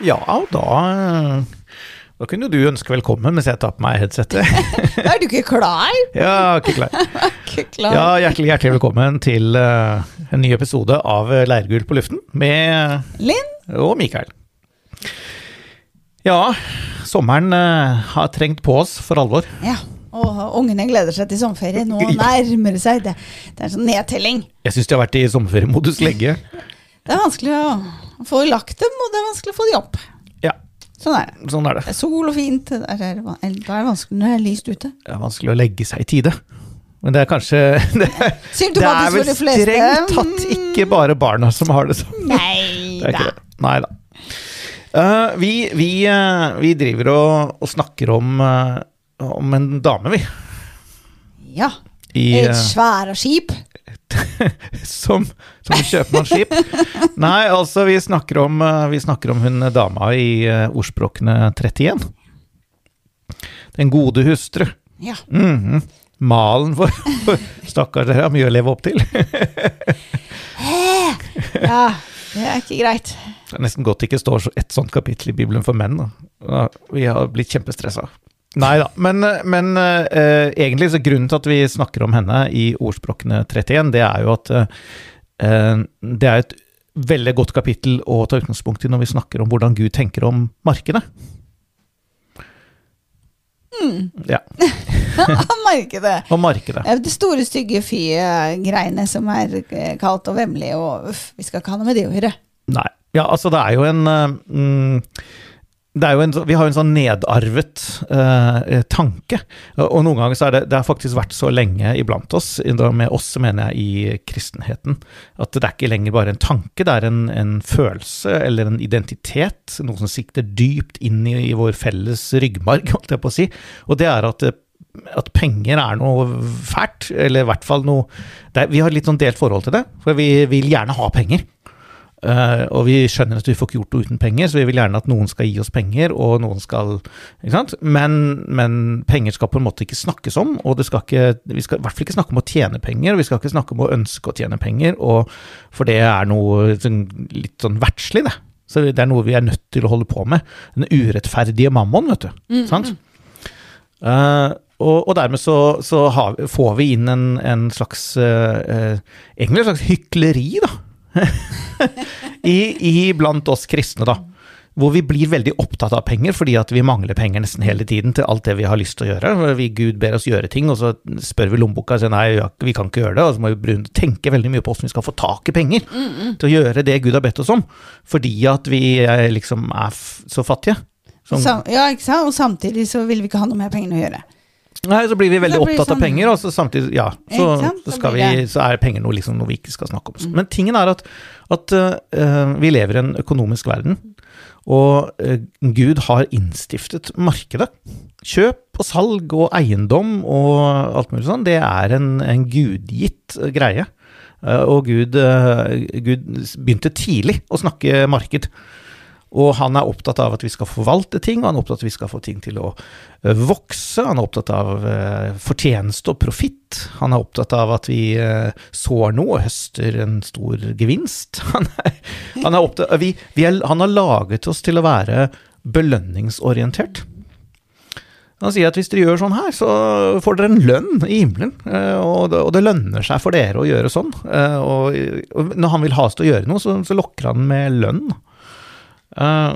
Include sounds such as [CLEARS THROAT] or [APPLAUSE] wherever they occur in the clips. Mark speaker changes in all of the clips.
Speaker 1: Ja, da Da kunne du ønske velkommen mens jeg tar på meg headsetet. [LAUGHS]
Speaker 2: Er du ikke klar?
Speaker 1: Ja, ikke klar. [LAUGHS]
Speaker 2: Ikke klar.
Speaker 1: Ja, hjertelig, hjertelig velkommen til uh, en ny episode av Leirgull på luften med
Speaker 2: Linn?
Speaker 1: og Mikael. Ja, sommeren uh, har trengt på oss for alvor.
Speaker 2: Ja. Og ungene gleder seg til sommerferie. Nå [LAUGHS] nærmer det seg. Det, det er en sånn nedtelling.
Speaker 1: Jeg syns de har vært i sommerferiemodus lenge.
Speaker 2: Det er vanskelig å få lagt dem, og det er vanskelig å få de opp.
Speaker 1: Ja,
Speaker 2: Sånn er det.
Speaker 1: sånn er det.
Speaker 2: Det er sol og fint. Da er det vanskelig når det er lyst ute.
Speaker 1: Det er vanskelig å legge seg i tide. Men det er kanskje [LAUGHS] Det, det er vel strengt tatt ikke bare barna som har det sånn.
Speaker 2: Nei da.
Speaker 1: Nei da. Uh, vi, vi, uh, vi driver og, og snakker om, uh, om en dame, vi.
Speaker 2: Ja.
Speaker 1: I,
Speaker 2: Et svære skip. [LAUGHS]
Speaker 1: som, som kjøpmannsskip. Nei, altså, vi snakker om, eh, vi snakker om hun dama i eh, ordspråkene 31. Den gode hustru.
Speaker 2: Ja.
Speaker 1: Mhm. Malen for, for Stakkars, dere har mye å leve opp til.
Speaker 2: ja. Det er ikke greit.
Speaker 1: Det er nesten godt det ikke står så- et sånt kapittel i Bibelen for menn. Da. Vi har blitt kjempestressa. Nei da. Men, men uh, egentlig så grunnen til at vi snakker om henne i Ordspråkene 31, det er jo at uh, det er et veldig godt kapittel å ta utgangspunkt i når vi snakker om hvordan Gud tenker om [LAUGHS] markedet. Ja,
Speaker 2: Han markedet. det.
Speaker 1: og markedet.
Speaker 2: Det store, stygge fy-greiene som er eh, kaldt og vemmelig, og uff, vi skal ikke ha noe med det å gjøre.
Speaker 1: Nei. Ja, altså det er jo en mm, en, Vi har jo en sånn nedarvet eh, tanke. Og noen ganger så er det Det har faktisk vært så lenge iblant oss, med oss mener jeg i kristenheten, at det er ikke lenger bare en tanke, det er en, en følelse eller en identitet. Noe som sikter dypt inn i, i vår felles ryggmarg, [LAUGHS] holdt jeg på å si. Og det er at, eh, at penger er noe fælt, eller i hvert fall noe er, Vi har litt sånn delt forhold til det, for vi vil gjerne ha penger. Eh, og vi skjønner at vi får ikke gjort noe uten penger, så vi vil gjerne at noen skal gi oss penger, og noen skal ikke sant? Men, men penger skal på en måte ikke snakkes om, og det skal ikke, vi skal i hvert fall ikke snakke om å tjene penger, og vi skal ikke snakke om å ønske å tjene penger, og, for det er noe sånn, litt sånn verdslig, det. Så det er noe vi er nødt til å holde på med. Den urettferdige mammon, vet du. Sant? Uh, og, og dermed så, så har, vi- får vi inn en, en slags uh, Egentlig en slags hykleri, da. I, I blant oss kristne, da. Hvor vi blir veldig opptatt av penger fordi at vi mangler penger nesten hele tiden til alt det vi har lyst til å gjøre. Vi, Gud ber oss gjøre ting, og så spør vi lommeboka og sier nei, vi kan ikke gjøre det. Og så må vi tenke veldig mye på hvordan vi skal få tak i penger til å gjøre det Gud har bedt oss om. Fordi at vi liksom er så fattige. Som,
Speaker 2: ja, ikke sant? Og samtidig så vil vi ikke ha noe med pengene å gjøre.
Speaker 1: Nei, så blir vi veldig
Speaker 2: blir
Speaker 1: opptatt av
Speaker 2: sånn-
Speaker 1: penger, og så samtidig, ja, så, så,
Speaker 2: Så
Speaker 1: vi,
Speaker 2: Mm.
Speaker 1: så er penger noe, liksom, noe vi ikke skal snakke om. Men tingen er at, at uh, vi lever i en økonomisk verden, og uh, Gud har innstiftet markedet. Kjøp og salg og eiendom og alt mulig sånn, det er en, en gudgitt eh, greie. Uh, og Gud, Gud begynte tidlig å snakke marked. Og han er opptatt av at vi skal forvalte ting, og han er opptatt av at vi skal få ting til å eh, vokse. Han er opptatt av eh, fortjeneste og profitt. Han er opptatt av at vi eh, sår noe og høster en stor gevinst. [LAUGHS] Han, er, han, er opptatt, vi, vi er, han har laget oss til å være belønningsorientert. Han sier at hvis dere gjør sånn her, så får dere en lønn i himmelen. Og det, lønner seg for dere å gjøre sånn. Og, når han vil ha oss til å gjøre noe, så lokker han med lønn. Eh,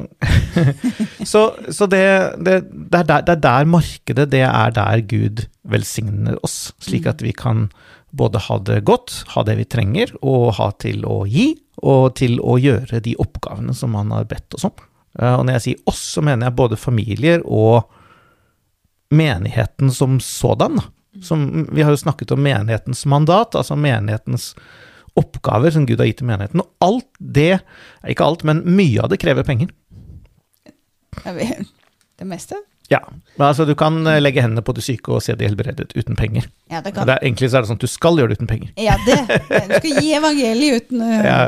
Speaker 1: [LAUGHS] så så det, det, det, er der, det er der markedet, det er der Gud velsigner oss, slik at vi kan både ha det godt, ha det vi trenger, og ha til å gi, og til å gjøre de oppgavene som han har bedt oss om. Uh, Og når jeg sier oss, så mener jeg både familier og menigheten som sådan. Som, vi har jo snakket om menighetens mandat, altså menighetens oppgaver som Gud har gitt til menigheten. Og alt det, ikke alt, men mye av det krever penger.
Speaker 2: Det meste?
Speaker 1: Ja, men altså Du kan eh, legge hendene på de syke og se de helbredet uten penger.
Speaker 2: Ja, det
Speaker 1: Det
Speaker 2: kan.
Speaker 1: er, egentlig så er det sånn at du skal gjøre det uten penger.
Speaker 2: Ja, det. Du skal gi evangeliet uten uh,
Speaker 1: Ja.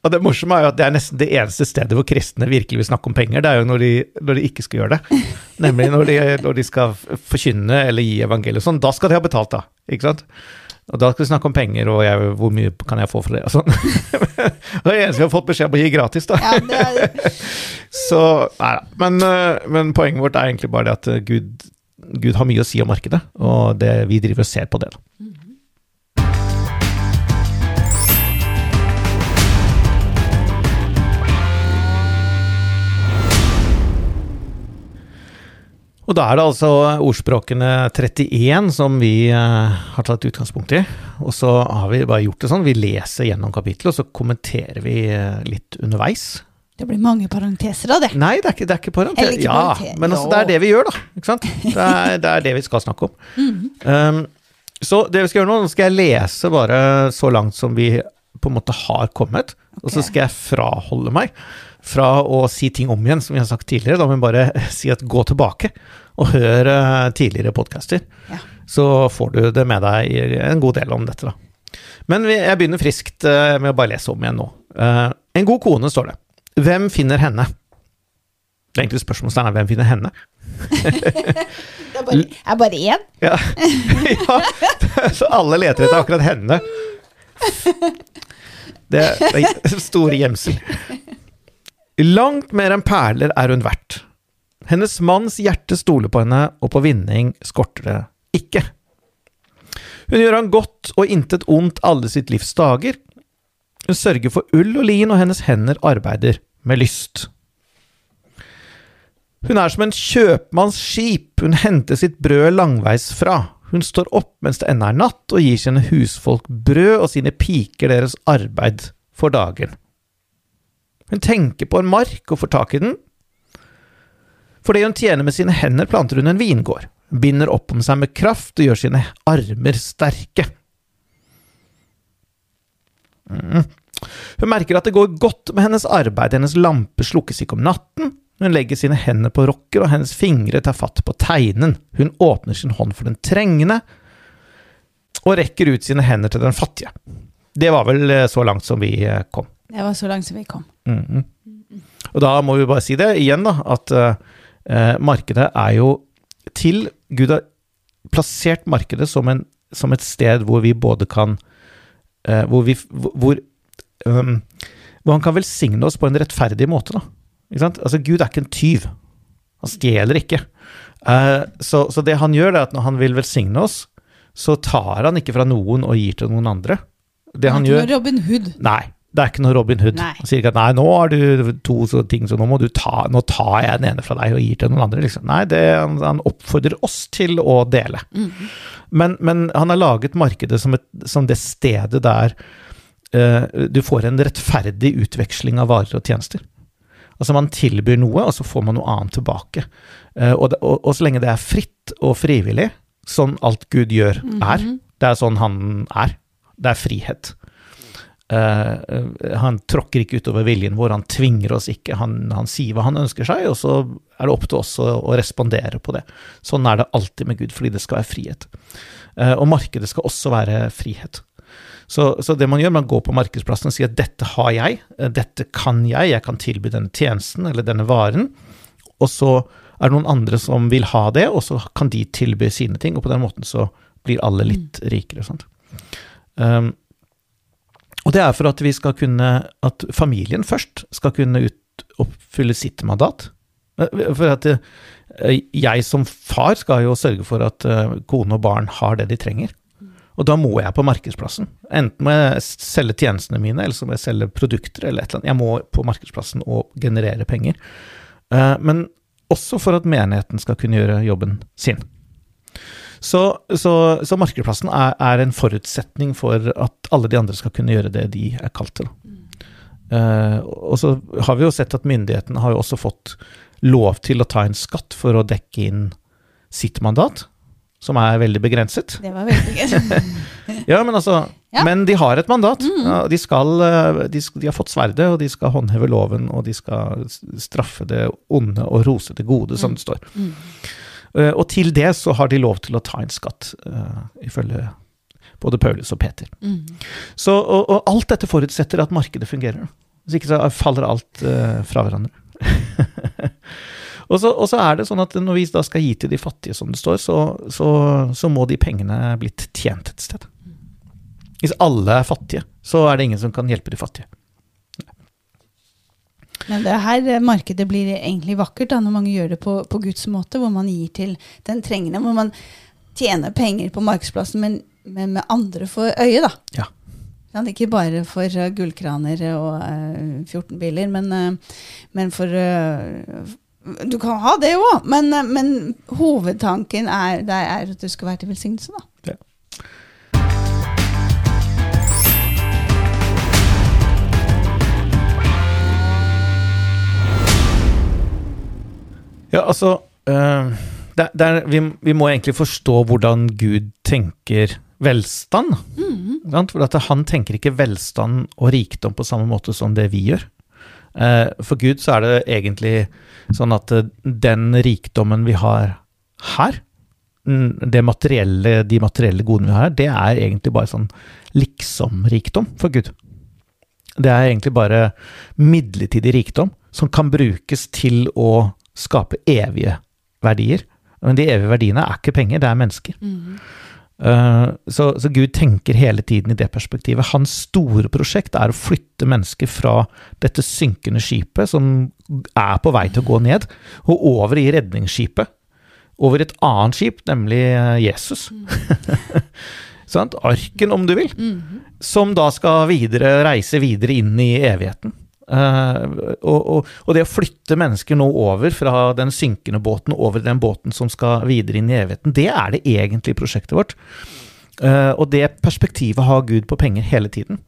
Speaker 1: Og det morsomme er jo at det er nesten det eneste stedet hvor kristne virkelig vil snakke om penger, det er jo når de, når de ikke skal gjøre det. Nemlig når de, når de skal forkynne eller gi evangeliet sånn. Da skal de ha betalt, da. Ikke sant? Og da skal vi snakke om penger, og jeg, hvor mye kan jeg få for det, og sånn. [LAUGHS] det eneste vi har fått beskjed om å gi gratis, da.
Speaker 2: Ja, det [LAUGHS]
Speaker 1: Så, nei da. Men, øh, men poenget vårt er egentlig bare det at øh, Gud, Gud har mye å si om markedet, og det, vi driver og ser på det. da. Og da er det altså ordspråkene 31 som vi eh, har tatt utgangspunkt i. Og så har vi bare gjort det sånn, vi leser gjennom kapittelet, og så kommenterer vi eh, litt underveis.
Speaker 2: det blir mange parenteser av det.
Speaker 1: Nei, det er ikke, det er ikke parentes.
Speaker 2: Eller ikke
Speaker 1: Ja, men altså, det er det vi gjør, da. Ikke sant? Det er, det er det vi skal snakke om. um, så det vi skal gjøre nå, nå skal jeg lese bare så langt som vi på en måte har kommet, og så skal jeg fraholde meg fra å si ting om igjen, som vi har sagt tidligere. Da må vi bare [LAUGHS] si at gå tilbake og hør eh, tidligere podcaster.
Speaker 2: Ja.
Speaker 1: Så får du det med deg en god del om dette, da. Men jeg begynner friskt eh, med å bare lese om igjen nå. Eh, en god kone, står det. Hvem finner henne? Det egentlig spørsmålstegn er hvem finner henne? [LAUGHS]
Speaker 2: Det er bare, er bare én. [LAUGHS]
Speaker 1: Ja. ja, [LAUGHS] så alle leter etter akkurat henne. Det er store gjemsel. Langt mer enn perler er hun verdt. Hennes manns hjerte stoler på henne, og på vinning skorter det ikke. Hun gjør han godt og intet ondt alle sitt livs dager. Hun sørger for ull og lin, og hennes hender arbeider med lyst. Hun er som en kjøpmanns skip, hun henter sitt brød langveis fra. Hun står opp mens det ennå er natt, og gir sine husfolk brød og sine piker deres arbeid for dagen. Hun tenker på en mark og får tak i den. For det hun tjener med sine hender, planter hun en vingård. Binder opp om seg med kraft og gjør sine armer sterke. Mm. Hun merker at det går godt med hennes arbeid, hennes lampe slukkes ikke om natten. Hun legger sine hender på rokker, og hennes fingre tar fatt på teinen. Hun åpner sin hånd for den trengende, og rekker ut sine hender til den fattige. Det var vel eh, så langt som vi eh, kom.
Speaker 2: Det var så langt som vi kom.
Speaker 1: Mhm. Og da må vi bare si det igjen, da, at eh, markedet er jo til Gud har plassert markedet som, en, som et sted hvor vi både kan eh, Hvor vi hvor, um, hvor han kan velsigne oss på en rettferdig måte, da. Ikke sant? Altså, Gud er ikke en tyv. Han stjeler ikke. Eh, så, så det han gjør, er at når han vil velsigne oss, så tar han ikke fra noen og gir til noen andre. Det han gjør
Speaker 2: Robin Hood.
Speaker 1: Nei, det er ikke noe Robin Hood.
Speaker 2: Nei.
Speaker 1: Han sier ikke at nei, nå har du to ting, så nå må du ta Nå tar jeg den ene fra deg og gir til noen andre. Liksom. Nei, det, han, han oppfordrer oss til å dele. Men, men han har laget markedet som, et, som det stedet der uh, du får en rettferdig utveksling av varer og tjenester. Altså Man tilbyr noe, og så får man noe annet tilbake. Uh, og, det, og, og så lenge det er fritt og frivillig, sånn alt Gud gjør er, det er sånn han er. Det er frihet. Eh, han tråkker ikke utover viljen vår, han tvinger oss ikke. Han, han sier hva han ønsker seg, og så er det opp til oss å, å respondere på det. Sånn er det alltid med Gud, fordi det skal være frihet. Uh, og markedet skal også være frihet. Så, så det man gjør, man går på markedsplassen og sier at dette har jeg, dette kan jeg, jeg kan tilby denne tjenesten eller denne varen. Og så er det noen andre som vil ha det, og så kan de tilby sine ting, og på den måten så blir alle litt rikere. Sant? Um, og det er for at vi skal kunne, at familien først skal kunne ut, oppfylle sitt mandat. Eh, For at eh, jeg som far skal jo sørge for at eh, kone og barn har det de trenger. Og da må jeg på markedsplassen. Enten må jeg selge tjenestene mine, eller så må jeg selge produkter eller et eller annet. Jeg må på markedsplassen og generere penger. Men også for at menigheten skal kunne gjøre jobben sin. Så, så, så markedsplassen er, er en forutsetning for at alle de andre skal kunne gjøre det de er kalt til. Uh, og så har vi jo sett at myndighetene har jo også fått lov til å ta en skatt for å dekke inn sitt mandat, som er veldig begrenset.
Speaker 2: Det var veldig gøy. [LAUGHS]
Speaker 1: Ja, men altså
Speaker 2: Ja.
Speaker 1: Men de har et mandat. Ja, de, skal, eh, de, de har fått sverdet, og de skal håndheve loven, og de skal straffe det onde og rose det gode, som det står. Eh, Og til det så har de lov til å ta inn skatt, eh, ifølge både Paulus og Peter. Så, og, og alt dette forutsetter at markedet fungerer. Hvis ikke så faller alt uh, fra hverandre. [LAUGHS] og, så, og så er det sånn at når vi da skal gi til de fattige, som det står, så, så, så må de pengene blitt tjent et sted. Hvis alle er fattige, så er det ingen som kan hjelpe de fattige.
Speaker 2: Men det her eh, markedet blir egentlig vakkert da, når man gjør det på, på Guds måte, hvor man gir til den trengende. Hvor man tjener penger på markedsplassen, men, men med andre for øye, da.
Speaker 1: Ja.
Speaker 2: Ja, Ikke bare for uh, gullkraner og uh, 14 biler, men, uh, men for Du kan ha det òg, men, men hovedtanken er, det er at du skal være til velsignelse, da.
Speaker 1: Ja, altså øh, det, det er, vi, vi må egentlig forstå hvordan Gud tenker velstand. sant? For at han tenker ikke velstand og rikdom på samme måte som det vi gjør. Uh, for Gud så er det egentlig sånn at eh, den rikdommen vi har her, mm, det materielle, de materielle godene vi har her, det er egentlig bare sånn liksom-rikdom for Gud. Det er egentlig bare midlertidig rikdom som kan brukes til å skape evige verdier. Men de evige verdiene er ikke penger, det er mennesker. Uh, så, så Gud tenker hele tiden i det perspektivet. Hans store prosjekt er å flytte mennesker fra dette synkende skipet, som er på vei til å gå ned, og over i redningsskipet. Over et annet skip, nemlig eh, Jesus. Mm. [LAUGHS] Arken, om du vil. Som da skal videre, reise videre inn i evigheten. Eh, og, og, og det å flytte mennesker nå over fra den synkende båten over den båten som skal videre inn i evigheten, det er det egentlige prosjektet vårt. Eh, og det perspektivet har Gud på penger hele tiden.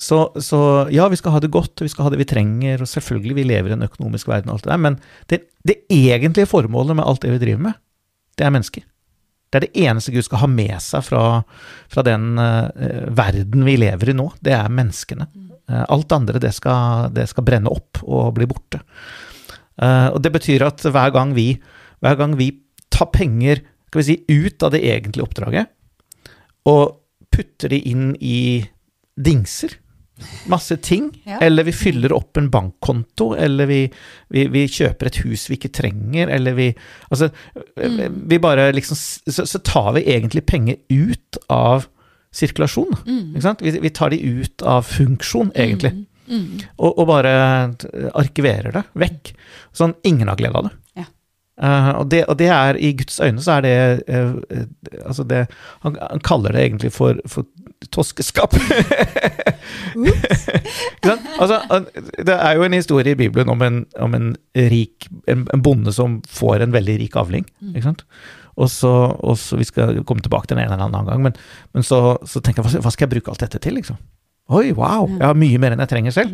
Speaker 1: Så, så, ja, vi skal ha det godt, vi skal ha det vi trenger, og selvfølgelig, vi lever i en økonomisk verden og alt det der, men det, det egentlige formålet med alt det vi driver med, det er mennesker. Det er det eneste Gud skal ha med seg fra, fra den uh, verden vi lever i nå. Det er menneskene. Uh, alt andre, det skal, det skal, brenne opp og bli borte. Uh, og det betyr at hver gang vi, hver gang vi tar penger skal vi si, ut av det egentlige oppdraget, og putter de inn i dingser, masse ting, [LAUGHS]
Speaker 2: Ja.
Speaker 1: eller vi fyller opp en bankkonto, eller vi, vi, vi kjøper et hus vi ikke trenger, eller vi Altså, vi bare liksom så, så tar vi egentlig penger ut av sirkulasjon, sant? Vi, vi tar de ut av funksjon, egentlig. Og, og bare arkiverer det vekk. Sånn ingen har glede av det.
Speaker 2: Ja.
Speaker 1: Uh, og, det, og det er, i Guds øyne så er det uh, Altså det han, han kaller det egentlig for, for toskeskap. [LAUGHS] Altså, det er jo en historie i Bibelen om en, om en rik en, en bonde som får en veldig rik avling. Ikke sant? Og så, og så Vi skal komme tilbake til den en eller annen gang, men, men så, så tenker jeg hva, skal jeg bruke alt dette til? liksom? Oi, wow, jeg har mye mer enn jeg trenger selv.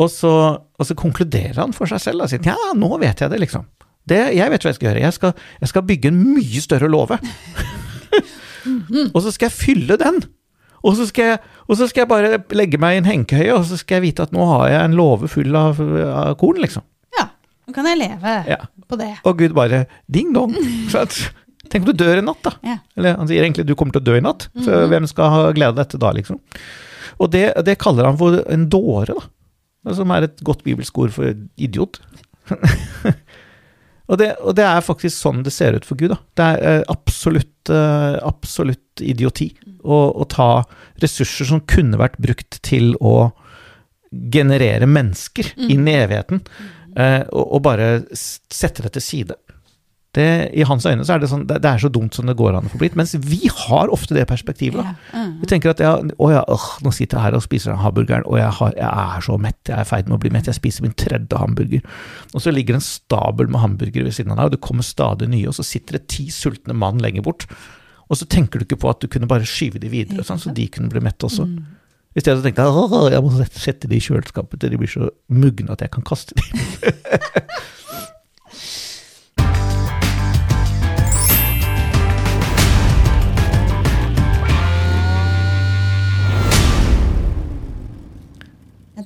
Speaker 1: Og så, og så konkluderer han for seg selv og sier ja, nå vet jeg det, liksom. Det, jeg vet hva jeg skal gjøre. Jeg skal, jeg skal bygge en mye større låve. og så skal jeg fylle den. Og så, jeg, og så skal jeg bare legge meg i en hengekøye, og så skal jeg vite at nå har jeg en låve full av, av korn, liksom.
Speaker 2: Nå kan jeg leve
Speaker 1: Ja.
Speaker 2: på det.
Speaker 1: Og Gud bare ding dong. [LAUGHS] Tenk om du dør i natt, da.
Speaker 2: Ja.
Speaker 1: Eller han sier egentlig du kommer til å dø i natt, så hvem skal ha glede av dette da, liksom? Og det, det kaller han for en dåre, da. Som er et godt bibelsk ord for idiot. [LAUGHS] og, det, og det er faktisk sånn det ser ut for Gud, da. Det er eh, absolutt, eh, absolutt idioti å, å ta ressurser som kunne vært brukt til å generere mennesker inn i evigheten, og, og bare sette det til side. Det, I hans øyne så er det sånn, det, det er så dumt som det går an å få blitt. Mens vi har ofte det perspektivet. da.
Speaker 2: Ja. Mm.
Speaker 1: Vi tenker at ja, å ja, øh, nå sitter jeg her og spiser den hamburgeren, og jeg, har, jeg er så mett, jeg er i ferd med å bli mett, jeg spiser min tredje hamburger. Og så ligger det en stabel med hamburgere ved siden av deg, og det kommer stadig nye, og så sitter det ti sultne mann lenger bort. Og så tenker du ikke på at du kunne bare skyve de videre, sånn, så de kunne bli mette også. I stedet så tenkte jeg jeg må sette- de i kjøleskapet til de blir så mugne at jeg kan kaste de.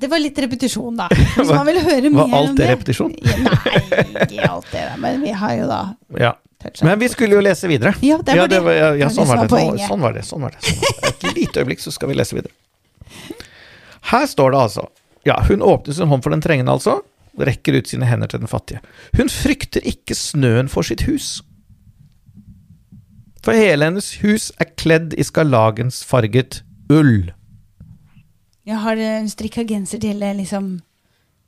Speaker 2: Det var litt repetisjon, da. [LAUGHS] Hvis man vil høre
Speaker 1: Var
Speaker 2: mer
Speaker 1: alt
Speaker 2: om
Speaker 1: det
Speaker 2: det.
Speaker 1: repetisjon?
Speaker 2: Nei, ikke alt det. Men vi har jo da
Speaker 1: Ja. Men vi skulle jo lese videre.
Speaker 2: Ja, det var det.
Speaker 1: ja, ja,
Speaker 2: Det var
Speaker 1: sånn,
Speaker 2: det
Speaker 1: var
Speaker 2: var
Speaker 1: det. Sånn, sånn var det. Sånn var det. Sånn var det. Et lite øyeblikk, så skal vi lese videre. Her står det altså Ja, hun åpner sin hånd for den trengende, altså. Rekker ut sine hender til den fattige. Hun frykter ikke snøen for sitt hus. For hele hennes hus er kledd i skarlagensfarget Ull.
Speaker 2: Jeg har eh, strikka genser til eh, liksom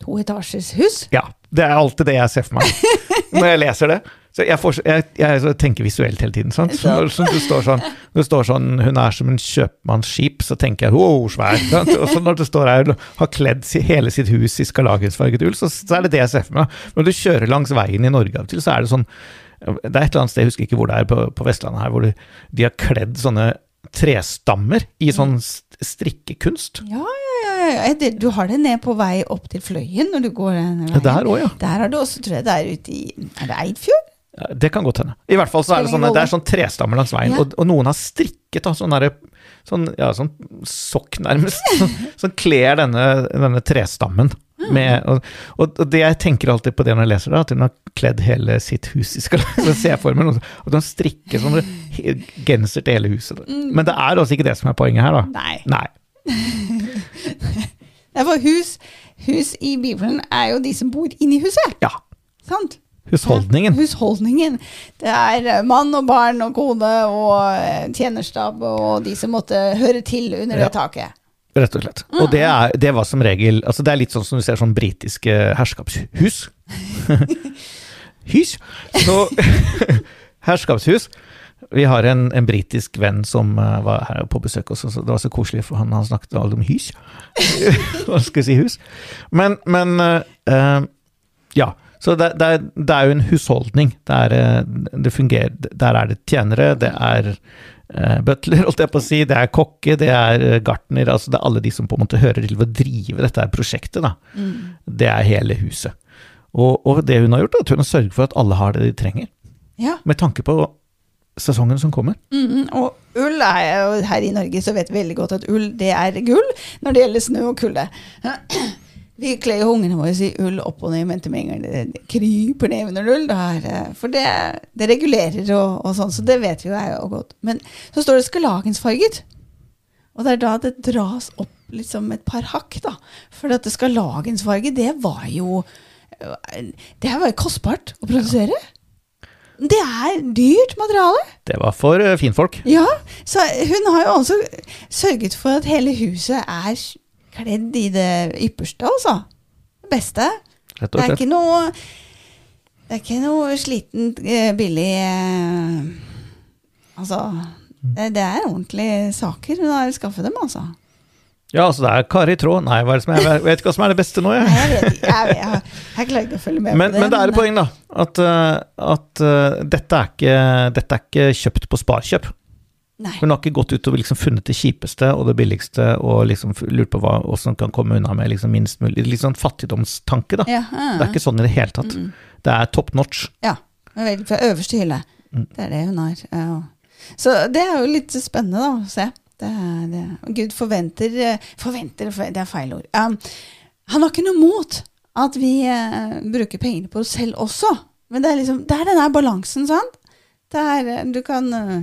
Speaker 2: to etasjes hus.
Speaker 1: Ja, det er alltid det jeg ser for meg [LAUGHS] når jeg leser det. Så jeg, får, jeg, jeg tenker visuelt hele tiden. Sant? Så når det, står sånn, det står sånn 'Hun er som en kjøpmannsskip', så tenker jeg 'wow, svær'. Sant? Og så når det står her og 'har kledd hele sitt hus i skarlagensfarget ull', så, så er det det jeg ser for meg. Når du kjører langs veien i Norge av og til, så er det sånn Det er et eller annet sted, jeg husker ikke hvor det er, på, på Vestlandet her, hvor de, de har kledd sånne trestammer i sånn strikkekunst.
Speaker 2: Ja, ja, ja. Du har det ned på vei opp til Fløyen når du går den veien.
Speaker 1: Der òg, ja.
Speaker 2: Der har du også, tror jeg det er ute i Er det Eidfjord?
Speaker 1: Det kan godt hende. I hvert fall så er det sånne, det er sånn trestammer langs veien,
Speaker 2: Ja.
Speaker 1: og, og noen har strikket da, sånn der, sånn, ja, sånn sokk nærmest, [LAUGHS] som sånn, kler denne, denne trestammen. Med, og, og og det jeg tenker alltid på det når jeg leser det, at hun har kledd hele sitt hus i skal [LAUGHS] så ser jeg for meg noe sånt, at hun strikker sånn genser til hele huset. Men det er altså ikke det som er poenget her, da.
Speaker 2: Nei.
Speaker 1: Nei. [LAUGHS]
Speaker 2: Nei, for hus, hus i Bibelen er jo de som bor inni huset.
Speaker 1: Ja.
Speaker 2: Sant?
Speaker 1: Husholdningen.
Speaker 2: Ja, husholdningen. Det er eh, mann og barn og kone og eh, tjenerstab og de som måtte høre til under
Speaker 1: Ja.
Speaker 2: det taket.
Speaker 1: Rett og slett. Og det, er, det var som regel altså Det er litt sånn som du ser sånn britiske herskapshus. [LAUGHS] Hys. Så [LAUGHS] herskapshus. Vi har en, en britisk venn som eh, var her på besøk også, så det var så koselig, for han, han snakket aldri om hys. [LAUGHS] Hva skal jeg si hus? Men, men uh, ja. Så det, det, er, det er jo en husholdning. Det, er, eh, det fungerer Der er det tjenere, det er eh, butler, [LAUGHS] holdt jeg på å si, det er kokke, det er eh, gartner, altså det er alle de som på en måte hører til å drive dette prosjektet, da. Det er hele huset. Og, og det hun har gjort, er at hun har sørget for at alle har det de trenger,
Speaker 2: Ja.
Speaker 1: med tanke på sesongen som kommer.
Speaker 2: Mhm, Og ull er jo Her i Norge så vet vi veldig godt at ull det er gull når det gjelder snø og kulde. [CLEARS THROAT] Vi kler jo ungene våre i ull opp og ned, men til med det kryper ned under ull. Da er, for det, det regulerer og, og sånn, så det vet vi jo er jo godt. Men så står det skarlagensfarget. Og det er da det dras opp liksom et par hakk, da. For at det skarlagensfarge, det var jo Det var jo kostbart å produsere. Det er dyrt materiale.
Speaker 1: Det var for eh, finfolk.
Speaker 2: Ja, så hun har jo også sørget for at hele huset er kledd i det ypperste, altså. Det beste.
Speaker 1: Rett
Speaker 2: Det er ikke noe Det er ikke noe sliten, eh, billig eh, Altså, det, det er ordentlige saker hun har skaffet dem, altså.
Speaker 1: Ja, altså det er Kari Tråd Nei, hva er det som er, jeg vet ikke hva som er det beste nå, jeg.
Speaker 2: Nei, jeg vet jeg, jeg, jeg klarer ikke å følge med
Speaker 1: Men,
Speaker 2: på det.
Speaker 1: men det er et poeng, da. At, eh, at eh, dette, er ikke, dette er ikke kjøpt på sparkjøp.
Speaker 2: Nei.
Speaker 1: Hun har ikke gått ut og liksom funnet det kjipeste og det billigste og liksom lurt på hva, hvordan kan komme unna med liksom minst mulig Litt sånn fattigdomstanke, da.
Speaker 2: Ja, ja,
Speaker 1: Det er ikke sånn i det hele tatt.
Speaker 2: Mm.
Speaker 1: Det er top notch.
Speaker 2: Ja, fra øverste hylle.
Speaker 1: Mm.
Speaker 2: Det er det hun har. Så det er jo litt spennende da, å se. Det er, det. Gud forventer, eh, forventer Det er feil ord. Um, han har ikke noe mot at vi uh, bruker pengene på oss selv også. Men det er liksom, det er den der balansen, sant? Det er, eh, du kan, eh,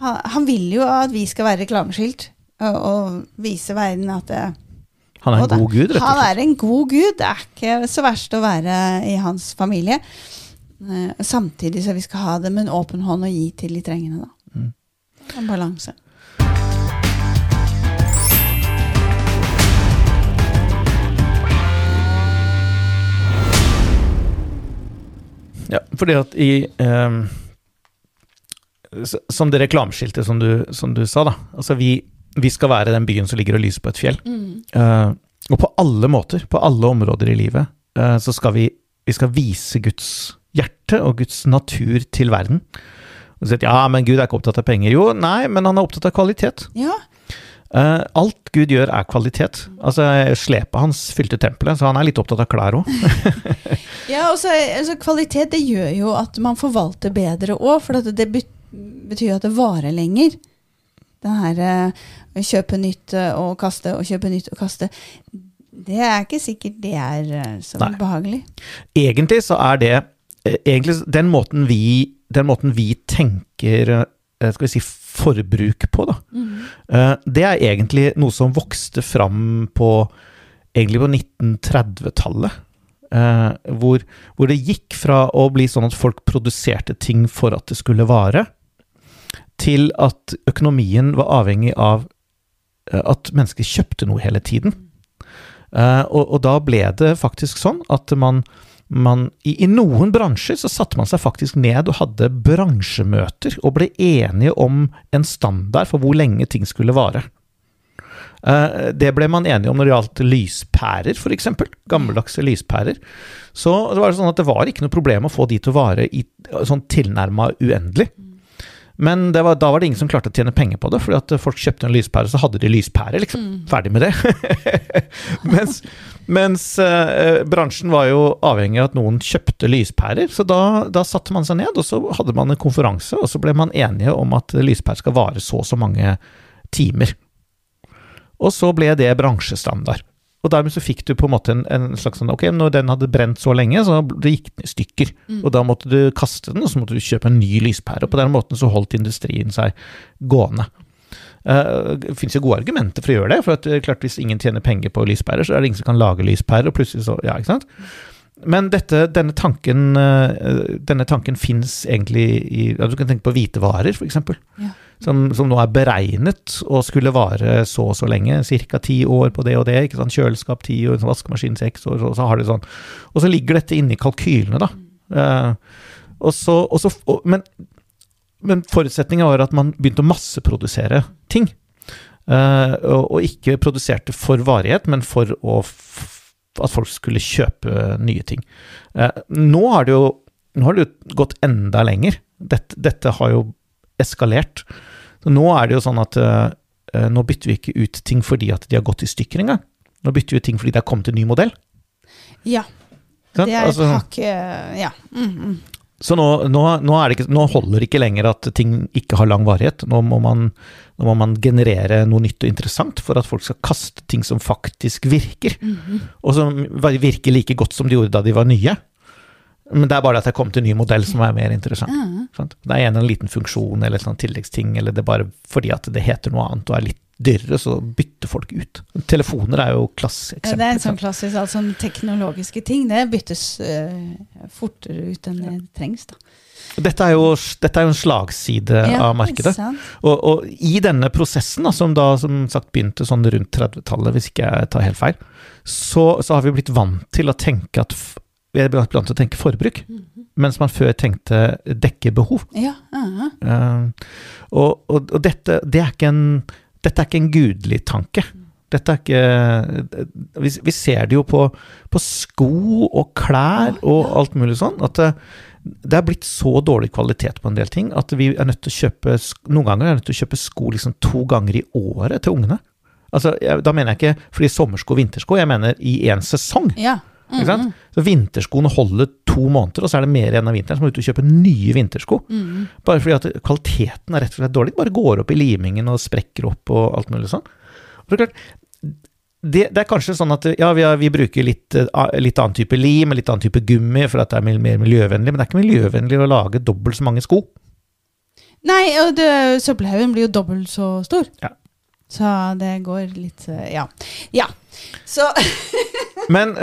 Speaker 2: han, han vil jo at vi skal være reklameskilt og, og vise verden at det,
Speaker 1: Han er en god gud, rett og slett.
Speaker 2: Han er en god gud. Det er ikke så verst å være i hans familie. Eh, samtidig så vi skal ha det med en åpen hånd og gi til de trengende, da.
Speaker 1: Mm.
Speaker 2: En balanse.
Speaker 1: Ja, fordi at i s- Som det reklameskiltet som du, som du sa, da. Altså vi, vi skal være den byen som ligger og lyser på et fjell. Eh, og på alle måter, på alle områder i livet, uh, så skal vi, vi skal vise Guds hjerte og Guds natur til verden. Og at ja, men Gud er ikke opptatt av penger. Jo, nei, men han er opptatt av kvalitet.
Speaker 2: Ja.
Speaker 1: Uh, alt Gud gjør er kvalitet. Altså, Slepet hans fylte tempelet, så han er litt opptatt av klær òg. [LAUGHS]
Speaker 2: ja, og så altså, kvalitet det gjør jo at man forvalter bedre òg, for det bet- betyr at det varer lenger. Det her eh, kjøpe nytt eh, og kaste og kjøpe nytt og kaste. Det er ikke sikkert det er eh, så
Speaker 1: Nei.
Speaker 2: behagelig.
Speaker 1: Egentlig så er det egentlig den måten vi, den måten vi tenker skal vi si forbruk på, da. Eh, Det er egentlig noe som vokste fram på egentlig på 1930-tallet. eh, Hvor, hvor det gikk fra å bli sånn at folk produserte ting for at det skulle vare, til at økonomien var avhengig av eh, at mennesker kjøpte noe hele tiden. Eh, og, og da ble det faktisk sånn at man, man i, I noen bransjer så satte man seg faktisk ned og hadde bransjemøter og ble enige om en standard for hvor lenge ting skulle vare. Eh, Det ble man enige om når det gjaldt lyspærer, f.eks. Gammeldagse lyspærer. Så det var sånn at det var ikke noe problem å få de til å vare i sånn tilnærma uendelig. Men det var, da var det ingen som klarte å tjene penger på det, fordi at folk kjøpte en lyspære, så hadde de lyspære, liksom. Ferdig med det. [LAUGHS] mens mens eh, bransjen var jo avhengig av at noen kjøpte lyspærer, så da, da satte man seg ned, og så hadde man en konferanse, og så ble man enige om at lyspærer skal vare så og så mange timer. Og så ble det bransjestandard. Og dermed så fikk du på en måte en, en slags sånn Ok, når den hadde brent så lenge, så det gikk den i stykker. Og da måtte du kaste den, og så måtte du kjøpe en ny lyspære. Og på den måten så holdt industrien seg gående. Uh, Det fins jo gode argumenter for å gjøre det. For at er klart hvis ingen tjener penger på lyspærer, så er det ingen som kan lage lyspærer, og plutselig så Ja, ikke sant? Men dette, denne tanken, uh, denne tanken fins egentlig i ja, Du kan tenke på hvitevarer, f.eks.
Speaker 2: Ja.
Speaker 1: Som, som nå er beregnet å skulle vare så og så lenge. Ca. ti år på det og det. ikke sant? Kjøleskap ti år, vaskemaskin seks år, og så har det sånn. Og så ligger dette inne i kalkylene, da. Uh, og så, og så, og, men, men forutsetningen var at man begynte å masseprodusere ting. Uh, og, og ikke produserte for varighet, men for at folk skulle kjøpe nye ting. Uh, nå har det jo nå har det jo gått enda lenger. Dette, dette har jo eskalert. Så nå er det jo sånn at eh, nå bytter vi ikke ut ting fordi at de har gått i stykker engang. Nå bytter vi ut ting fordi det har kommet en ny modell.
Speaker 2: Ja. Det er et
Speaker 1: Altså-
Speaker 2: hakk eh, Ja. Mm, mm.
Speaker 1: Så nå, nå, nå, er det ikke, nå holder det ikke lenger at ting ikke har lang varighet. Nå må, man, må man generere noe nytt og interessant for at folk skal kaste ting som faktisk virker. Og som virker like godt som de gjorde da de var nye. Men det er bare at det er kommet en ny modell som er mer interessant. Ja. Det er en liten funksjon eller en sånt tilleggsting, eller det er bare fordi at det heter noe annet og er litt dyrere, så bytter folk ut. Telefoner er jo
Speaker 2: Ja,
Speaker 1: klasseeksempel.
Speaker 2: Det er en sånn klassisk altså, teknologiske ting. Det byttes uh, fortere ut enn det trengs, da.
Speaker 1: Dette er jo, dette er jo en slagside av markedet. Og, og i denne prosessen, da, som da som sagt begynte sånn rundt 30-tallet, hvis ikke jeg tar helt feil, så, så har vi blitt vant til å tenke at vi er blant annet til å tenke forbruk, mens man før tenkte dekke behov.
Speaker 2: Ja, ja.
Speaker 1: Eh, og og, og dette, det er ikke en, dette er ikke en gudelig tanke. Dette er ikke Vi, vi ser det jo på, på sko og klær og alt mulig sånn, at det, er blitt så dårlig kvalitet på en del ting at vi er nødt til å kjøpe Noen ganger er nødt til å kjøpe sko liksom to ganger i året til ungene. Altså, Da mener jeg ikke fordi sommersko og vintersko, jeg mener i én sesong.
Speaker 2: ja.
Speaker 1: Ikke sant? Så Vinterskoene holder to måneder, og så er det mer igjen av vinteren. Så må du ut og kjøpe nye vintersko. Bare fordi at kvaliteten er rett og slett dårlig. Bare går opp i limingen og sprekker opp og alt mulig sånn. Og det, er klart, det, det er kanskje sånn at ja, vi, har, vi bruker litt, eh, litt annen type lim, litt annen type gummi, for at det er mer miljøvennlig, men det er ikke miljøvennlig å lage dobbelt så mange sko.
Speaker 2: Nei, og søppelhaugen blir jo dobbelt så stor.
Speaker 1: Ja.
Speaker 2: Så det går litt eh, Ja. Ja. Så [LAUGHS] [LAUGHS]
Speaker 1: Men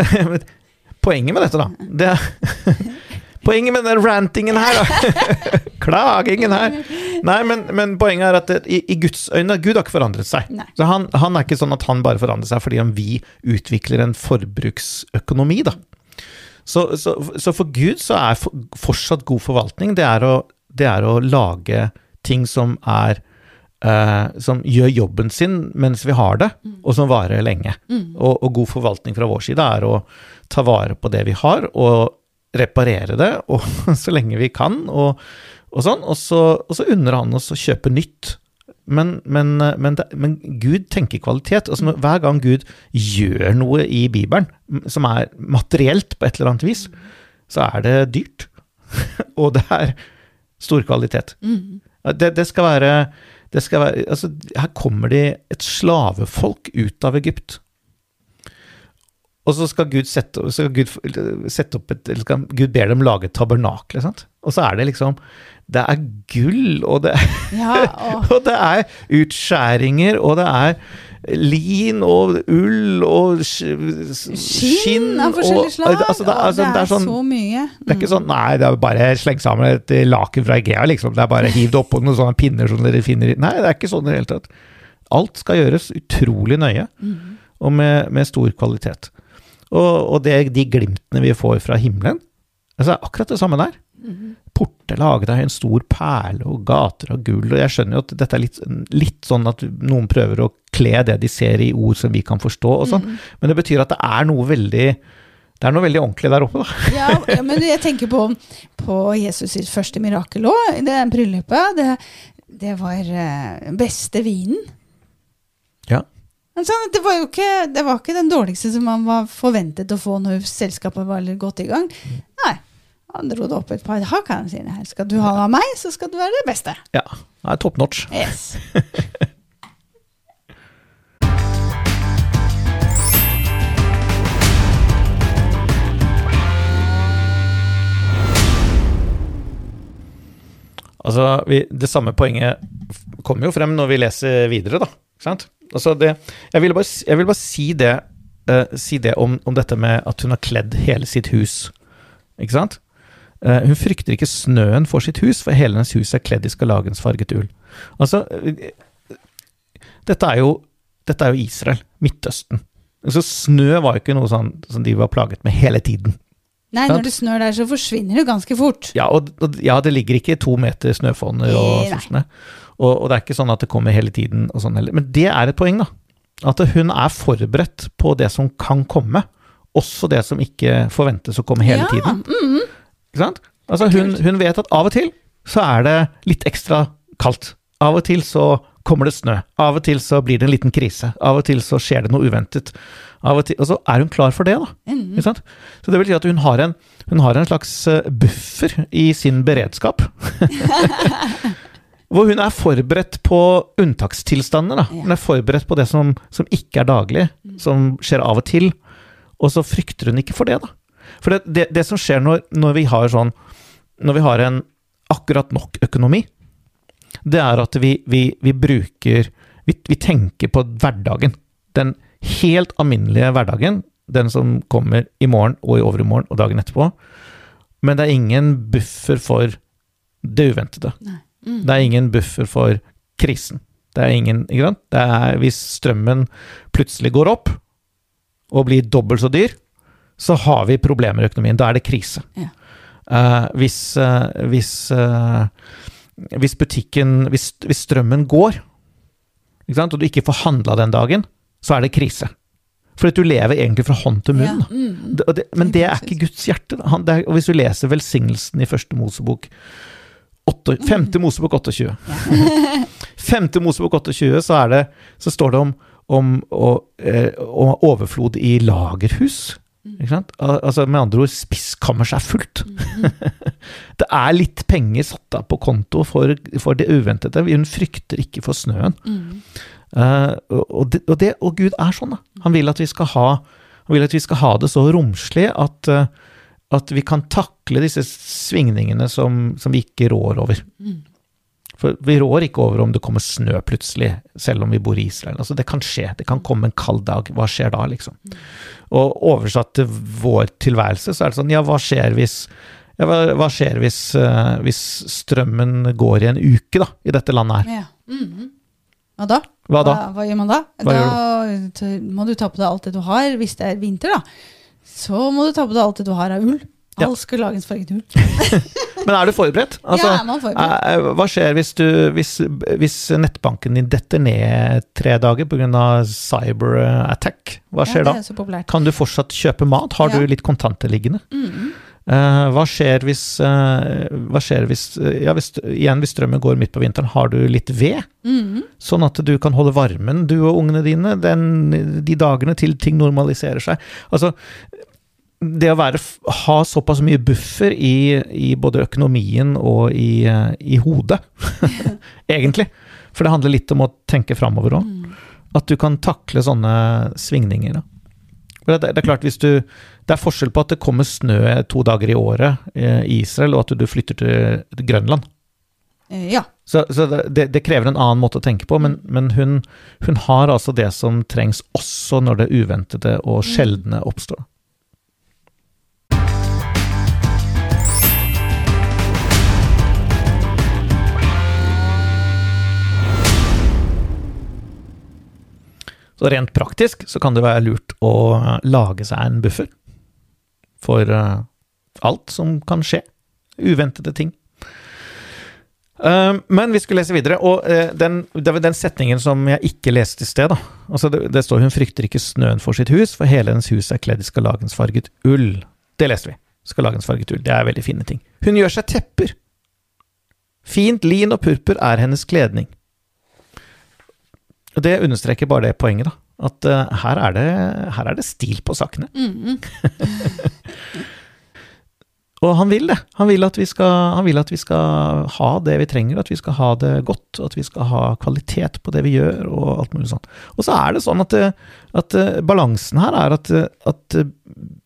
Speaker 1: poenget med dette, da det er, [LAUGHS] Poenget med den rantingen her, da [LAUGHS] Klagingen her. Nei, men, men poenget er at det, i, i Guds øyne Gud har ikke forandret seg.
Speaker 2: Nei.
Speaker 1: Så han, han er ikke sånn at han bare forandrer seg fordi om vi utvikler en forbruksøkonomi, da. Så, så, så for Gud så er for, fortsatt god forvaltning det er, å, det er å lage ting som er eh, Som gjør jobben sin mens vi har det, og som varer lenge. Og, og god forvaltning fra vår side er å ta vare på det vi har, og reparere det og, [LAUGHS] så lenge vi kan, og, og sånn. Og så, og så unner han oss å kjøpe nytt. Men, men, men, det, men Gud tenker kvalitet. Altså når, hver gang Gud gjør noe i Bibelen som er materielt på et eller annet vis, så er det dyrt. [LAUGHS] og det er stor kvalitet. Ja, Det, det skal være, være altså, Her kommer det et slavefolk ut av Egypt. Og så skal Gud sette, skal Gud sette opp et Gud ber dem lage et tabernakel. Og så er det liksom Det er gull, og det er [LAUGHS]
Speaker 2: Ja, og
Speaker 1: og det er utskjæringer, og det er lin og ull og skinn,
Speaker 2: skinn av forskjellige slag.
Speaker 1: og, altså, det, altså, det er sånn
Speaker 2: så mye.
Speaker 1: det er ikke sånn Nei, det er bare sleng sammen et laken fra Ikea, liksom. Det er bare hiv det oppå noen sånne pinner som dere finner i Nei, det er ikke sånn i det hele tatt. Alt skal gjøres utrolig nøye, og med, med stor kvalitet. Og, og det, de glimtene vi får fra himmelen, altså det er akkurat det samme der. Porter laget av en stor perle og gater av gull, og jeg skjønner jo at dette er litt, litt sånn at noen prøver å kle det de ser i ord som vi kan forstå og sånn, men det betyr at det er noe veldig det er noe veldig ordentlig der oppe, da. [LAUGHS]
Speaker 2: Ja, ja, men jeg tenker på, på Jesus sitt første mirakel òg. Det bryllupet. Det, det var uh, beste vinen.
Speaker 1: Ja.
Speaker 2: Altså, det, var jo ikke, det var ikke den dårligste som man var forventet å få når selskapet var godt i gang. Nei. Han dro det opp et par hakk. Han sier her skal du ha av meg, så skal du være det beste.
Speaker 1: Ja. Det er top notch.
Speaker 2: Yes. [LAUGHS]
Speaker 1: Altså, vi, det samme poenget kommer jo frem når vi leser videre, da. Ikke sant? Altså det, jeg, vil bare, jeg bare si det, uh, si det om, om dette med at hun har kledd hele sitt hus. Ikke sant? Eh, hun frykter ikke snøen for sitt hus, for hele hennes hus er kledd i skarlagensfarget ull. Altså, eh, dette er jo, dette er jo Israel, Midtøsten. Så snø var jo ikke noe sånn, som de var plaget med hele tiden.
Speaker 2: Nei, når det snør der, så forsvinner det ganske fort.
Speaker 1: Ja, og, og, ja, det ligger ikke to meter snøfonner og
Speaker 2: Nei.
Speaker 1: sånt. sånn, Og, og det er ikke sånn at det kommer hele tiden og sånn heller. Men det er et poeng, da. At hun er forberedt på det som kan komme. Også det som ikke forventes å komme hele
Speaker 2: ja,
Speaker 1: tiden.
Speaker 2: mhm.
Speaker 1: Ikke sant? Altså, hun, hun vet at av og til så er det litt ekstra kaldt. Av og til så kommer det snø. Av og til så blir det en liten krise. Av og til så skjer det noe uventet. Av og til, og så er hun klar for det, da. Mm. Så det vil si at hun har en, hun har en slags eh, buffer i sin beredskap. [LAUGHS] Hvor hun er forberedt på unntakstilstander. Da. Hun er forberedt på det som, som ikke er daglig, som skjer av og til. Og så frykter hun ikke for det, da. For det, det, det som skjer når, når vi har sånn Når vi har en akkurat nok økonomi, det er at vi, vi, vi bruker vi, vi tenker på hverdagen. Den helt alminnelige hverdagen. Den som kommer i morgen og i overmorgen og dagen etterpå. Men det er ingen buffer for det uventede.
Speaker 2: Mm.
Speaker 1: Det er ingen buffer for krisen. Det er ingen, ikke sant? Det er, hvis strømmen plutselig går opp og blir dobbelt så dyr, så har vi problemer i økonomien. Da er det krise.
Speaker 2: Ja.
Speaker 1: Uh, hvis, uh, hvis, uh, hvis butikken hvis, hvis strømmen går, ikke sant? og du ikke får handla den dagen, så er det krise. For at du lever egentlig fra hånd til munn.
Speaker 2: Ja, Mm.
Speaker 1: Det, og det, men det er ikke Guds hjerte. Han, det er, og hvis du leser velsignelsen i første Mosebok åtte- Femte Mosebok 28. [LAUGHS] Femte Mosebok 28, så, er det, så står det om, om å, eh, overflod i lagerhus. Ikke sant? Al altså Med andre ord, spisskammers er fullt. [LAUGHS] det er litt penger satt av på konto for, for det uventede. Hun frykter ikke for snøen.
Speaker 2: Mm.
Speaker 1: Uh, og, det, og, det, og Gud er sånn. Da. Han vil at vi skal ha han vil at vi skal ha det så romslig at, uh, at vi kan takle disse svingningene som, som vi ikke rår over.
Speaker 2: Mm.
Speaker 1: For vi rår ikke over om det kommer snø plutselig, selv om vi bor i Israel. Altså, det kan skje. Det kan komme en kald dag. Hva skjer da, liksom? Og oversatt til vår tilværelse, så er det sånn, ja, hva skjer hvis ja, hva, hva skjer hvis, uh, hvis strømmen går i en uke, da, i dette landet her?
Speaker 2: Ja. Mhm. Hva da?
Speaker 1: Hva da?
Speaker 2: Hva, gjør man da?
Speaker 1: Hva
Speaker 2: da må du ta på deg alt det du har. Hvis det er vinter, da, så må du ta på deg alt det du har av ull.
Speaker 1: Ja.
Speaker 2: Alt skulle lages farget ull. [LAUGHS]
Speaker 1: Men er du forberedt? Altså,
Speaker 2: ja, er man forberedt?
Speaker 1: Eh, Hva skjer hvis, du, hvis, hvis nettbanken din detter ned tre dager pga. cyberattack? Hva skjer
Speaker 2: ja,
Speaker 1: da?
Speaker 2: Det så populært.
Speaker 1: Kan du fortsatt kjøpe mat? Har
Speaker 2: Ja.
Speaker 1: du litt kontanter liggende?
Speaker 2: Mm
Speaker 1: -hmm. uh, hva skjer hvis, uh, hva skjer hvis, eh, ja, hvis Igjen, hvis strømmen går midt på vinteren, har du litt ved?
Speaker 2: Mhm.
Speaker 1: Sånn at du kan holde varmen, du og ungene dine, den, de dagene til ting normaliserer seg. Altså, det å være, ha såpass mye buffer i, i både økonomien og i, eh, i hodet, [LAUGHS] egentlig. For det handler litt om å tenke framover òg.
Speaker 2: Mm.
Speaker 1: At du kan takle sånne svingninger. Det, det er klart hvis du Det er forskjell på at det kommer snø to dager i året eh, i Israel, og at du flytter til Grønland.
Speaker 2: Eh, Ja.
Speaker 1: Så, så det- det, det krever en annen måte å tenke på, men, men hun, hun har altså det som trengs også når det uventede og sjeldne oppstår. Og rent praktisk så kan det være lurt å lage seg en buffer for eh, alt som kan skje. Uventede ting. Eh, men vi skulle lese videre, og eh, den, den setningen som jeg ikke leste i sted. da. Altså det, det står 'Hun frykter ikke snøen for sitt hus, for hele hennes hus er kledd i skarlagensfarget ull'. Det leste vi. Skarlagensfarget ull. Det er veldig fine ting. Hun gjør seg tepper. Fint lin og purpur er hennes kledning. Det understreker bare det poenget, da. At uh, her, er det, her, er det, stil på sakene.
Speaker 2: Mm. [LAUGHS]
Speaker 1: og han vil det. Han vil, at vi skal, vil at vi skal ha det vi trenger, at vi skal ha det godt, at vi skal ha kvalitet på det vi gjør, og alt mulig sånt. Og så er det sånn at, at balansen her er at, at,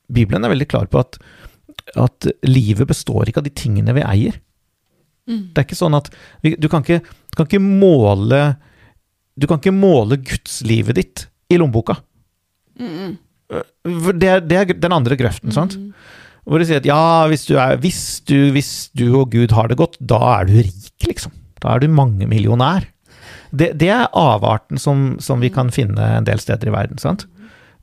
Speaker 1: Bibelen er veldig klar på at, at livet består ikke av de tingene vi eier. Mm. Det er ikke sånn at vi, du, kan ikke, kan ikke måle Du kan ikke måle gudslivet ditt i lommeboka. Mm. Det, det, er, den andre grøften, sant? Mm. Hvor de sier at ja, hvis du, er, hvis, du, hvis du, og Gud har det godt, da er du rik, liksom. Da er du mangemillionær. Det, det er avarten som, som, vi kan finne en del steder i verden, sant?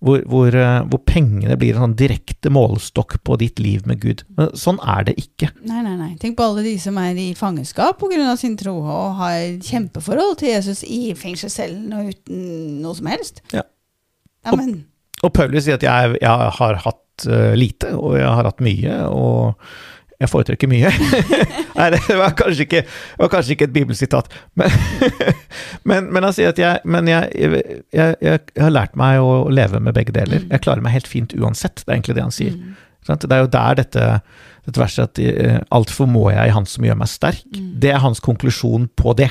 Speaker 1: Hvor, hvor, eh, hvor, pengene blir en sånn direkte målestokk på ditt liv med Gud. Men sånn er det ikke.
Speaker 2: Nei, nei, nei. Tenk på alle de som er i fangenskap pga. sin tro, og har kjempeforhold til Jesus i fengselscellen og uten noe som helst.
Speaker 1: Ja. Amen. og, og, Paulus sier at jeg, jeg har hatt uh, lite, og jeg har hatt mye, og jeg foretrekker mye. [LAUGHS] Nei, det var kanskje ikke, var kanskje ikke et bibelsitat. Men, [LAUGHS] men, men, at jeg, men jeg, jeg, har lært meg å leve med begge deler. Mm. Jeg klarer meg helt fint uansett. Det er egentlig det han sier. Mm. Det er jo der dette, dette verset at uh, alt formår jeg i Han som gjør meg sterk. Mm. Det er hans konklusjon på det.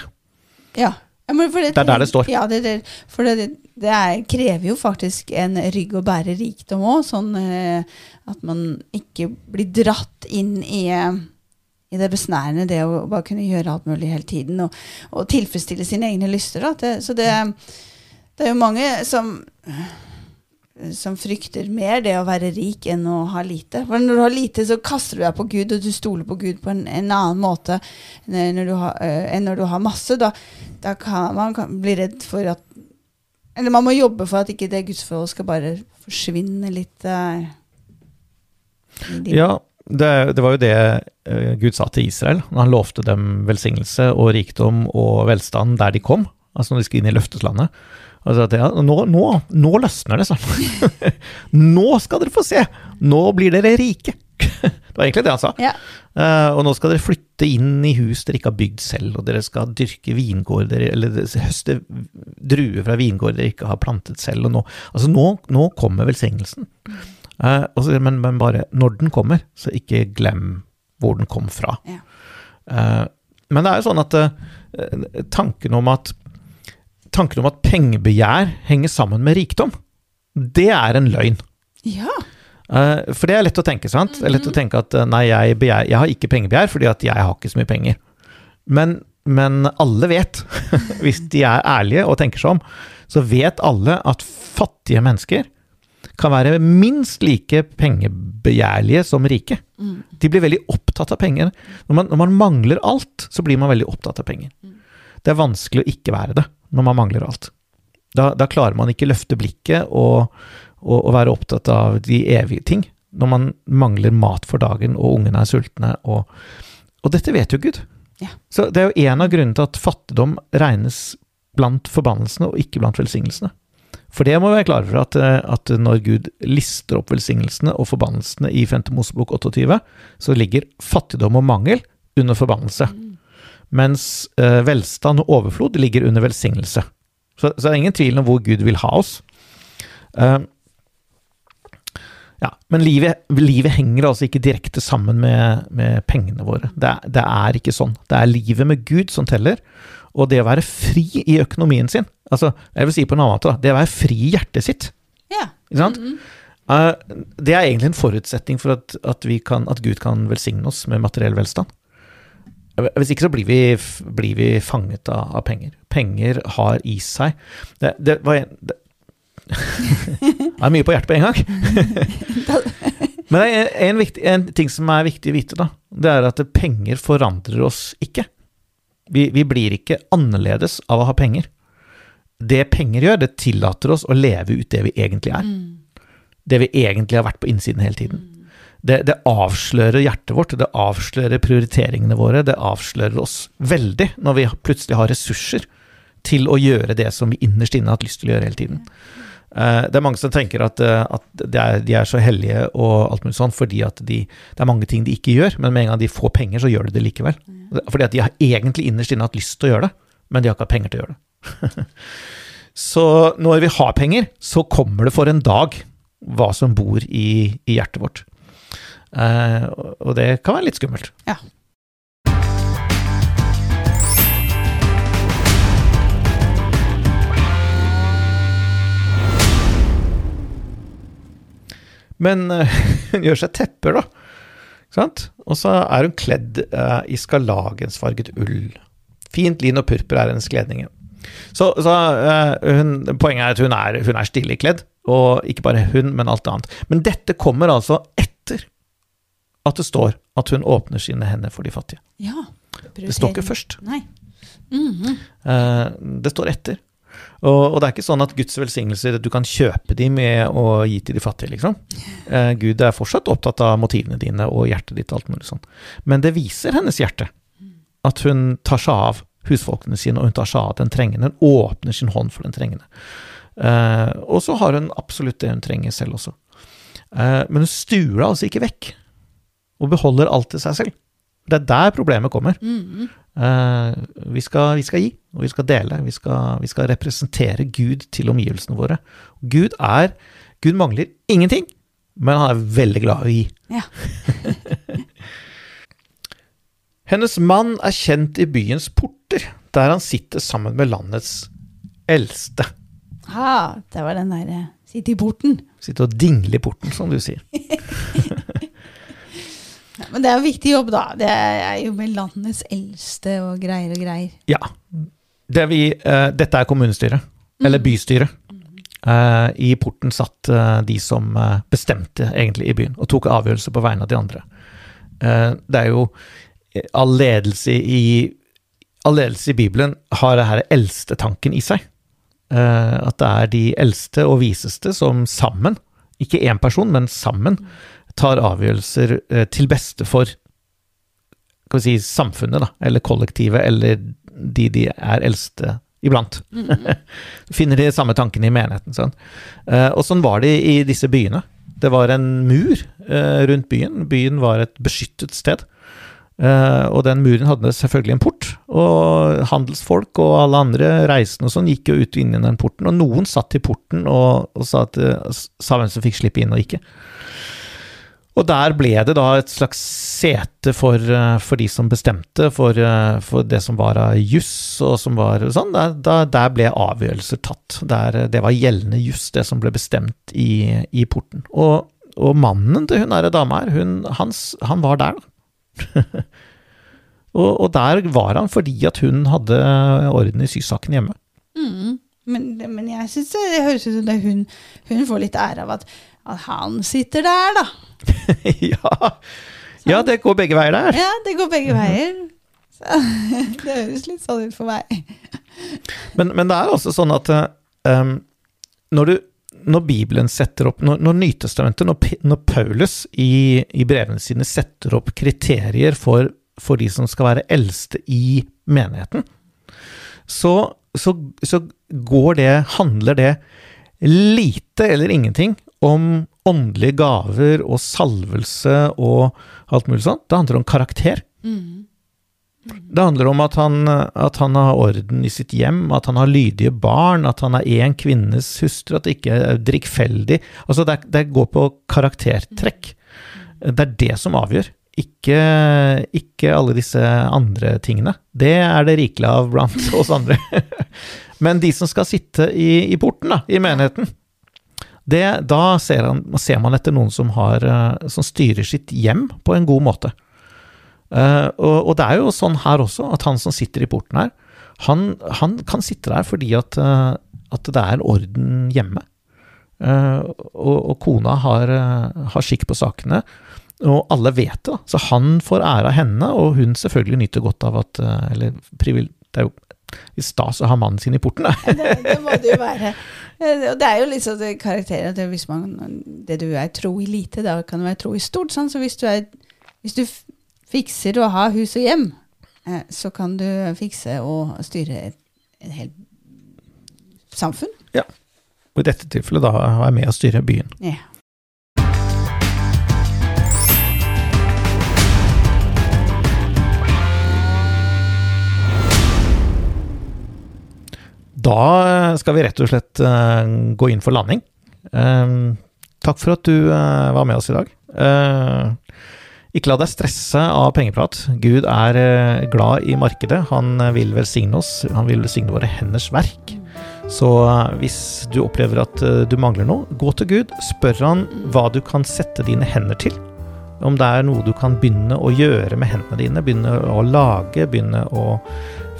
Speaker 2: Ja. Ja, det,
Speaker 1: det, er der det står.
Speaker 2: Ja, det, det, for det, det er, krever jo faktisk en rygg å bære rikdom òg, sånn eh, at man ikke blir dratt inn i, i, det besnærende, det å bare kunne gjøre alt mulig hele tiden, og, og tilfredsstille sine egne lyster. så det, det er jo mange som som frykter mer det å være rik enn å ha lite. For når du har lite, så kaster du deg på Gud, og du stoler på Gud på en, en annen måte når har, uh, enn når du har masse. Da, da kan man kan bli redd for at Eller man må jobbe for at ikke det gudsforholdet skal bare forsvinne litt. Uh,
Speaker 1: ja, det, det, var jo det uh, Gud sa til Israel når han lovte dem velsignelse og rikdom og velstand der de kom, altså når de skulle inn i løfteslandet. Altså at ja, nå, nå, nå, løsner det sånn. [LAUGHS] nå skal dere få se! Nå blir dere rike! [LAUGHS] det var egentlig det han sa.
Speaker 2: Ja.
Speaker 1: Uh, og nå skal dere flytte inn i hus dere ikke har bygd selv, og dere skal dyrke vingårder, eller høste druer fra vingårder dere ikke har plantet selv. Og nå, altså nå, nå kommer velsignelsen. Uh, også, men, men, bare når den kommer, så ikke glem hvor den kom fra.
Speaker 2: Ja.
Speaker 1: Uh, men det er jo sånn at tanken om at tanken om at pengebegjær henger sammen med rikdom, det er en løgn.
Speaker 2: Ja.
Speaker 1: Uh, for det er lett å tenke, sant? Det er lett å mhm. tenke at uh, nei, jeg, begjær, jeg, har ikke pengebegjær fordi at jeg har ikke så mye penger. Men, men alle vet, [LAUGHS] hvis de er ærlige og tenker seg om, så vet alle at fattige mennesker kan være minst like pengebegjærlige som rike. Mm. De blir veldig opptatt av penger. Når man, når man, mangler alt, så blir man veldig opptatt av penger. Det er vanskelig å ikke være det når man mangler alt. Da, da klarer man ikke løfte blikket og, og, og, være opptatt av de evige ting. Når man mangler mat for dagen, og ungene er sultne. Og, og dette vet jo Gud.
Speaker 2: Ja.
Speaker 1: Så det er jo en av grunnene til at fattigdom regnes blant forbannelsene og ikke blant velsignelsene. For det må vi være klar for, at, at, når Gud lister opp velsignelsene og forbannelsene i 5. Mosebok 28, så ligger fattigdom og mangel under forbannelse. Mm mens eh, velstand og overflod ligger under velsignelse. Så, så, det er ingen tvil om hvor Gud vil ha oss. Uh, ja, men livet, livet, henger altså ikke direkte sammen med, med pengene våre. Det er, det er, ikke sånn. Det er livet med Gud som teller, og det å være fri i økonomien sin. Altså, jeg vil si på en annen måte, da. det å være fri i hjertet sitt.
Speaker 2: Ja.
Speaker 1: Ikke sant? Mm -hmm. det er egentlig en forutsetning for at, at, kan, at Gud kan velsigne oss med materiell velstand. Hvis ikke så blir vi, blir vi fanget av, av, penger. Penger har i seg Det, det var en det, [LAUGHS] det er mye på hjertet på en gang. [LAUGHS] Men det er en, viktig, en, ting som er viktig å vite, da. Det er at penger forandrer oss ikke. Vi, vi, blir ikke annerledes av å ha penger. det penger gjør, det tillater oss å leve ut det vi egentlig er. Det vi egentlig har vært på innsiden hele tiden. Det, det avslører hjertet vårt, det avslører prioriteringene våre, det avslører oss veldig når vi plutselig har ressurser til å gjøre det som vi innerst inne har hatt lyst til å gjøre hele tiden. Eh, Det er mange som tenker at, eh, at er, de er så hellige og alt mulig sånn fordi at de, det er mange ting de ikke gjør, men med en gang de får penger, så gjør de det likevel. Fordi at de har egentlig innerst inne hatt lyst til å gjøre det, men de har ikke hatt penger til å gjøre det. [LAUGHS] så når vi har penger, så kommer det for en dag hva som bor i, i hjertet vårt. Eh, og det kan være litt skummelt.
Speaker 2: Ja.
Speaker 1: Men eh, [LAUGHS] hun gjør seg tepper, da. Og så er hun kledd uh, i skarlagensfarget ull. Fint lin og purpur er hennes kledning. Så, så uh, hun, poenget er at hun er, hun er stilig kledd, og ikke bare hun, men alt annet. Men dette kommer altså etter at det står at hun åpner sine hender for de fattige.
Speaker 2: Ja.
Speaker 1: Det står ikke først.
Speaker 2: Nei. -hmm.
Speaker 1: uh, det står etter. Og, og det er ikke sånn at Guds velsignelser du kan kjøpe de med å gi til de fattige, liksom. Uh, Gud er fortsatt opptatt av motivene dine og hjertet ditt og alt mulig sånn. Men det viser hennes hjerte. At hun tar seg av husfolkene sine, og hun tar seg av den trengende. Hun åpner sin hånd for den trengende. Uh, og så har hun absolutt det hun trenger selv også. Eh, men hun stuer det altså ikke vekk. Og beholder alt til seg selv. Det er der problemet kommer.
Speaker 2: Mm.
Speaker 1: Eh, vi, skal, vi skal gi, og vi skal dele. Vi skal, vi skal representere Gud til omgivelsene våre. Gud er Gud mangler ingenting, men han er veldig glad i å gi.
Speaker 2: Ja. [LAUGHS]
Speaker 1: Hennes mann er kjent i byens porter, der han sitter sammen med landets eldste.
Speaker 2: Ha, det var den derre Sitte i porten.
Speaker 1: Sitte og dingle i porten, som du sier. [LAUGHS]
Speaker 2: Ja, men det er jo viktig jobb, da. Det er jo med landets eldste og greier og greier.
Speaker 1: Ja. Det vi, uh, dette er kommunestyret, eller bystyret. Uh, I porten satt uh, de som uh, bestemte egentlig i byen, og tok avgjørelser på vegne av de andre. Det er jo all ledelse i All ledelse i Bibelen har det her eldstetanken i seg. At det er de eldste og viseste som sammen, ikke én person, men sammen, tar avgjørelser eh, til beste for skal vi si, samfunnet, da, eller kollektivet, eller de de er eldste iblant. [LAUGHS] Finner de samme tankene i menigheten. Sånn. Eh, og sånn var det i disse byene. Det var en mur eh, rundt byen. Byen var et beskyttet sted. Uh, og den muren hadde selvfølgelig en port, og handelsfolk og alle andre reisende og sånn gikk jo ut og inn i den porten, og noen satt i porten og, og sa, at, sa hvem som fikk slippe inn og ikke. Og der ble det da et slags sete for, eh, for de som bestemte, for, eh, for det som var av juss og som var sånn. Der, der, ble avgjørelser tatt. Der, eh, det var gjeldende juss, det som ble bestemt i, i porten. Og, og mannen til hun derre dama her, hun, hans, han var der, da. [LAUGHS] og, og der var han fordi at hun hadde orden i sysaken hjemme.
Speaker 2: Mm, Men, men jeg syns det, det høres ut som det hun, hun får litt ære av at, at han sitter der, da. [LAUGHS]
Speaker 1: ja. ja, det går begge veier der.
Speaker 2: Ja, det går begge veier. Så, [LAUGHS] det høres litt sånn ut for meg.
Speaker 1: Men, men det er også sånn at um, når, du, når Bibelen setter opp Når, når Nytestamentet, når, når Paulus i, i brevene sine setter opp kriterier for, for de som skal være eldste i menigheten, så, så, så går det, handler det lite eller ingenting om åndelige gaver og salvelse og alt mulig sånt. Det handler om karakter. Det handler om at han, at han har orden i sitt hjem, at han har lydige barn, at han er én kvinnes hustru, at det ikke er drikkfeldig. Altså det, det går på karaktertrekk. Det er det som avgjør, ikke, ikke alle disse andre tingene. Det er det rikelig av blant oss andre. [LAUGHS] Men de som skal sitte i, i porten, da, i menigheten, det, da ser, han, ser man etter noen som, har, eh, som styrer sitt hjem på en god måte. Eh, og, og det er jo sånn her også, at han som sitter i porten her, han, han kan sitte der fordi at, eh, at det er orden hjemme. Og, og kona har, har skikk på sakene, og alle vet det. Så han får ære av henne, og hun selvfølgelig nyter godt av at Eller det er jo litt stas å ha mannen sin i porten, da.
Speaker 2: det, det må det jo være. Eh, Og det er jo sånn det karakterer at hvis man, det du er tro i lite, da kan du være tro i stort. Sånn. Så hvis du, er, hvis du fikser å ha hus og hjem, eh, så kan du fikse å styre et, et helt samfunn.
Speaker 1: Og i dette tilfellet da har jeg med å styre byen.
Speaker 2: Ja.
Speaker 1: Da eh, skal vi rett og slett eh, gå inn for landing. Eh, takk for at du var med oss i dag. Ikke la deg stresse av pengeprat. Gud er glad i markedet. Han vil velsigne oss. Han vil velsigne våre henders verk. Så hvis du opplever at du mangler noe, gå til Gud. Spør han hva du kan sette dine hender til. Om det er noe du kan begynne å gjøre med hendene dine. Begynne å lage, begynne å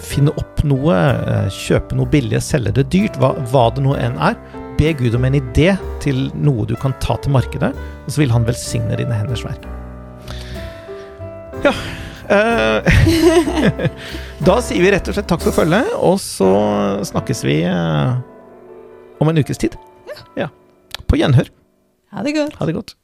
Speaker 1: finne opp noe, eh, kjøpe noe billig, selge det dyrt, hva, hva det nå enn er. Be Gud om en idé til noe du kan ta til markedet, og så vil han velsigne dine henders verk. Ja eh, [LAUGHS] Da sier vi rett og slett takk for følget, og så snakkes vi eh, om en ukes tid. Ja. På gjenhør.
Speaker 2: Ha det godt.
Speaker 1: Ha det godt.